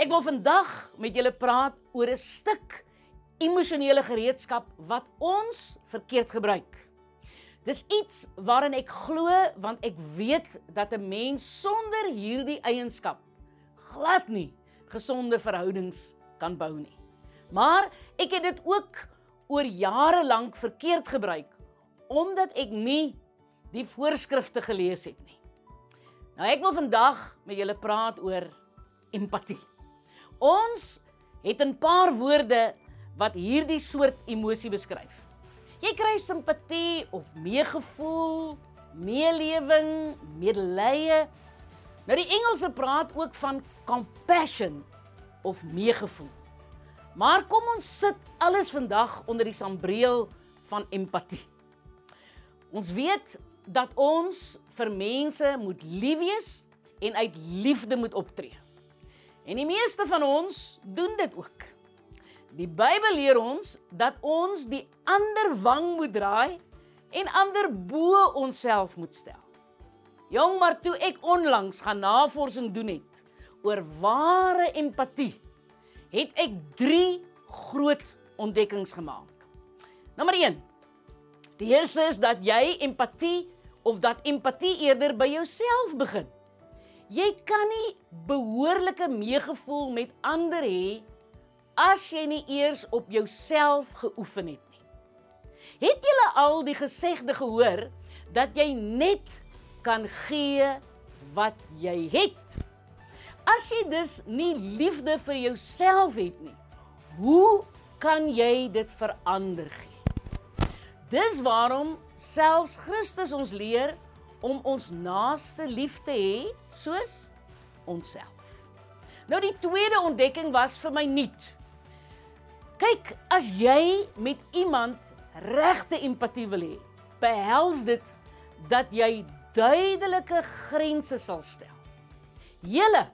Ek wil vandag met julle praat oor 'n stuk emosionele gereedskap wat ons verkeerd gebruik. Dis iets waarin ek glo want ek weet dat 'n mens sonder hierdie eienskap glad nie gesonde verhoudings kan bou nie. Maar ek het dit ook oor jare lank verkeerd gebruik omdat ek nie die voorskrifte gelees het nie. Nou ek wil vandag met julle praat oor empatie. Ons het 'n paar woorde wat hierdie soort emosie beskryf. Jy kry simpatie of meegevoel, meelewing, medelee. Nou die Engelse praat ook van compassion of meegevoel. Maar kom ons sit alles vandag onder die sambreel van empatie. Ons weet dat ons vir mense moet lief wees en uit liefde moet optree. En die meeste van ons doen dit ook. Die Bybel leer ons dat ons die ander wang moet draai en ander bo onsself moet stel. Jong, maar toe ek onlangs gaan navorsing doen het oor ware empatie, het ek 3 groot ontdekkings gemaak. Nommer 1. Die eerste is dat jy empatie of dat empatie eerder by jouself begin. Jy kan nie behoorlike meegevoel met ander hê as jy nie eers op jouself geoefen het nie. Het julle al die gesegde gehoor dat jy net kan gee wat jy het? As jy dus nie liefde vir jouself het nie, hoe kan jy dit verander gee? Dis waarom selfs Christus ons leer om ons naaste lief te hê soos onsself. Nou die tweede ontdekking was vir my nuut. Kyk, as jy met iemand regte empatie wil hê, behels dit dat jy duidelike grense sal stel. Julle,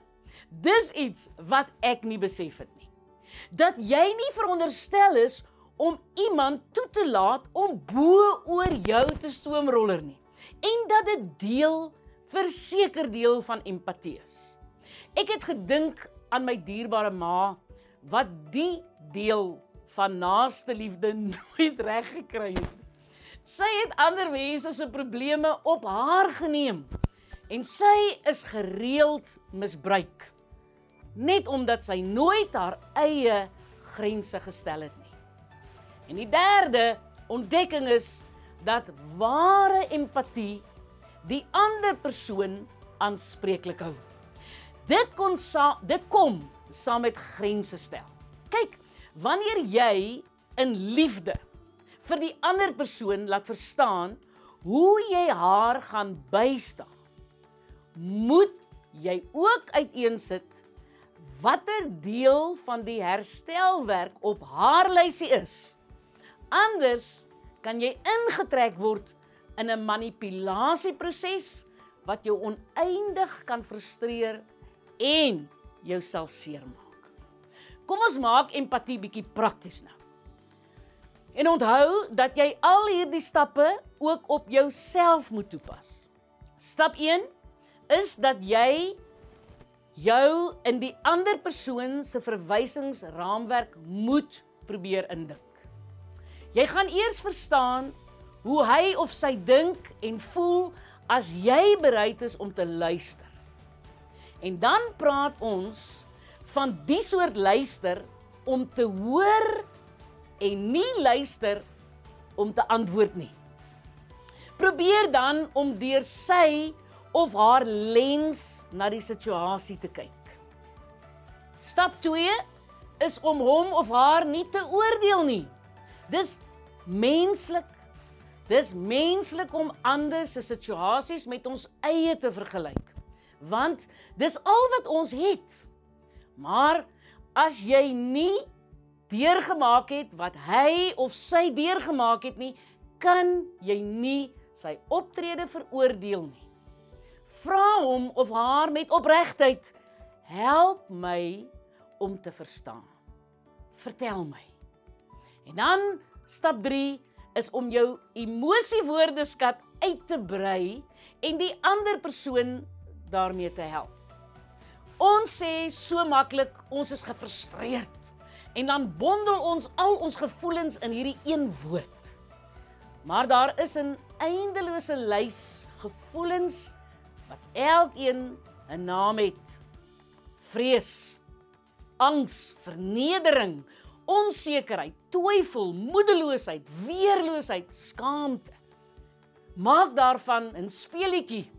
dis iets wat ek nie besef het nie. Dat jy nie veronderstel is om iemand toe te laat om bo oor jou te stoomroller nie en dat dit deel verseker deel van empatie is. Ek het gedink aan my dierbare ma wat die deel van naaste liefde nooit reg gekry het. Sy het ander mense se probleme op haar geneem en sy is gereeld misbruik net omdat sy nooit haar eie grense gestel het nie. En die derde ontdekking is dat ware empatie die ander persoon aanspreeklik hou. Dit kon dit kom saam met grense stel. Kyk, wanneer jy in liefde vir die ander persoon laat verstaan hoe jy haar gaan bystaan, moet jy ook uiteensit watter deel van die herstelwerk op haar lysie is. Anders kan jy ingetrek word in 'n manipulasieproses wat jou oneindig kan frustreer en jouself seermaak. Kom ons maak empatie bietjie prakties nou. En onthou dat jy al hierdie stappe ook op jouself moet toepas. Stap 1 is dat jy jou in die ander persoon se verwysingsraamwerk moet probeer indink. Jy gaan eers verstaan hoe hy of sy dink en voel as jy bereid is om te luister. En dan praat ons van die soort luister om te hoor en nie luister om te antwoord nie. Probeer dan om deur sy of haar lens na die situasie te kyk. Stap 2 is om hom of haar nie te oordeel nie. Dis menslik. Dis menslik om ander se situasies met ons eie te vergelyk. Want dis al wat ons het. Maar as jy nie deurgemaak het wat hy of sy deurgemaak het nie, kan jy nie sy optrede veroordeel nie. Vra hom of haar met opregtheid help my om te verstaan. Vertel my. En dan stap 3 is om jou emosiewoordeskat uit te brei en die ander persoon daarmee te help. Ons sê so maklik ons is gefrustreerd. En dan bondel ons al ons gevoelens in hierdie een woord. Maar daar is 'n eindelose lys gevoelens wat elkeen 'n naam het. Vrees, angs, vernedering, onsekerheid, twyfel, moedeloosheid, weerloosheid, skaamte. Maak daarvan 'n speelietjie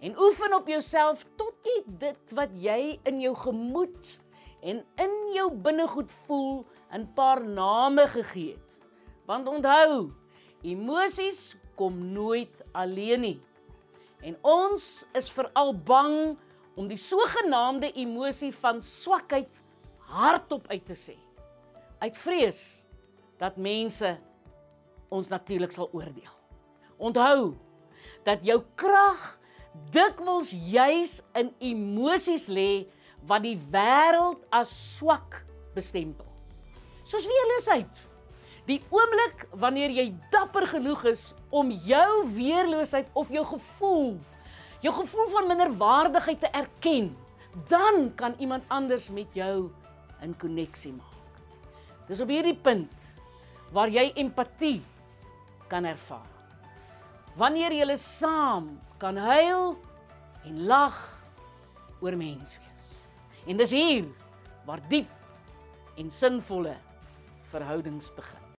en oefen op jouself tot jy dit wat jy in jou gemoed en in jou binnegoed voel 'n paar name gegee het. Want onthou, emosies kom nooit alleen nie. En ons is veral bang om die sogenaamde emosie van swakheid hardop uit te sê. Uit vrees dat mense ons natuurlik sal oordeel. Onthou dat jou krag dikwels juis in emosies lê wat die wêreld as swak bestempel. Soos weerloosheid. Die oomblik wanneer jy dapper genoeg is om jou weerloosheid of jou gevoel, jou gevoel van minderwaardigheid te erken, dan kan iemand anders met jou in koneksie maak. Dis op hierdie punt waar jy empatie kan ervaar. Wanneer jy saam kan huil en lag oor mens wees. En dis hier waar diep en sinvolle verhoudings begin.